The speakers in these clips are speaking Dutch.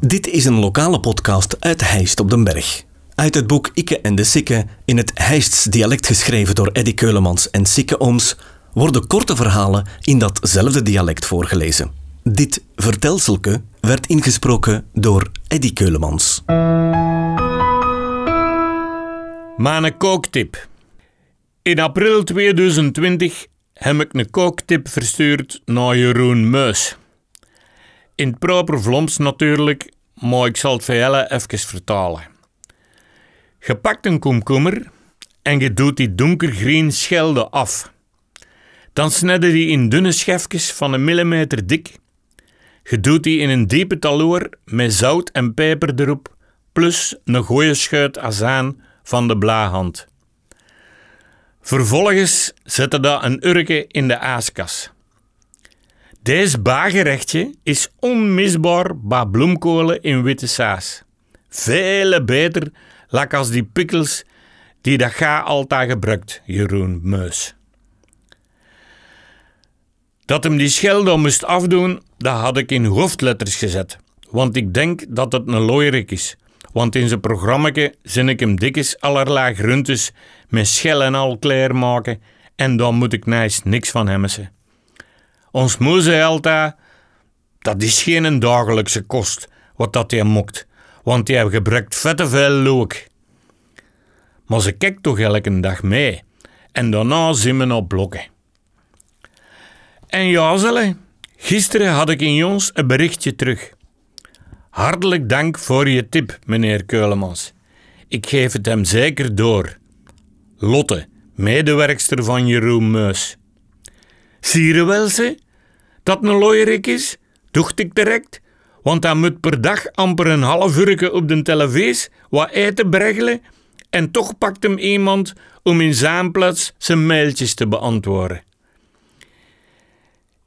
Dit is een lokale podcast uit Heist op den Berg. Uit het boek Ikke en de Sikke, in het Heists dialect geschreven door Eddy Keulemans en Sikke Ooms, worden korte verhalen in datzelfde dialect voorgelezen. Dit vertelselke werd ingesproken door Eddy Keulemans. Maar kooktip. In april 2020 heb ik een kooktip verstuurd naar Jeroen Meus. In het proper Vlaams natuurlijk, maar ik zal het jullie even vertalen. Je pakt een komkommer en je doet die donkergroen schelde af. Dan snij je die in dunne schefjes van een millimeter dik. Je doet die in een diepe taloor met zout en peper erop, plus een goeie schuit azaan van de blaahand. Vervolgens zet je dat een urke in de aaskas. Deze bagerechtje is onmisbaar bij bloemkolen in witte saus. Vele beter lak als die pikkels die dat ga altijd gebruikt, Jeroen Meus. Dat hem die schelde moest afdoen, dat had ik in hoofdletters gezet. Want ik denk dat het een looierik is. Want in zijn programma zin ik hem dikjes allerlei groentes met schel en al klaarmaken en dan moet ik nice niks van hem ze. Ons moe zei altijd, dat is geen dagelijkse kost, wat dat hij mokt, want hij gebruikt vette veel look. Maar ze kijkt toch elke dag mee en daarna zien we op blokken. En ja, zelle, gisteren had ik in Jons een berichtje terug. Hartelijk dank voor je tip, meneer Keulemans. Ik geef het hem zeker door. Lotte, medewerkster van Jeroen Meus. Zie je wel ze? Dat een looierik is? Dacht ik direct. Want hij moet per dag amper een half uur op de televisie wat eten bregelen en toch pakt hem iemand om in zijn plaats zijn mailtjes te beantwoorden.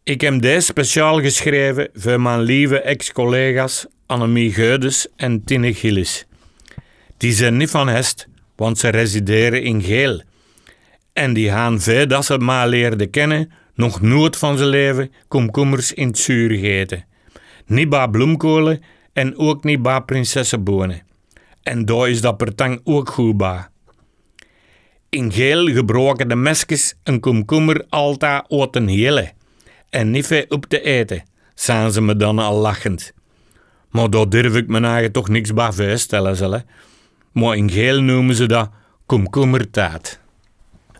Ik heb deze speciaal geschreven voor mijn lieve ex-collega's Annemie Geudes en Tine Gillis. Die zijn niet van Hest, want ze resideren in Geel. En die gaan veel dat ze maar leerden kennen, nog nooit van zijn leven komkommers in het zuur gegeten. Niet bij bloemkolen en ook niet bij prinsessenbonen. En daar is dat pertang ook goed bij. In geel gebroken de mesjes een komkommer altijd uit een hele. En niet op te eten, zijn ze me dan al lachend. Maar daar durf ik mijn eigen toch niks bij voorstellen, Maar in geel noemen ze dat komkommertaat.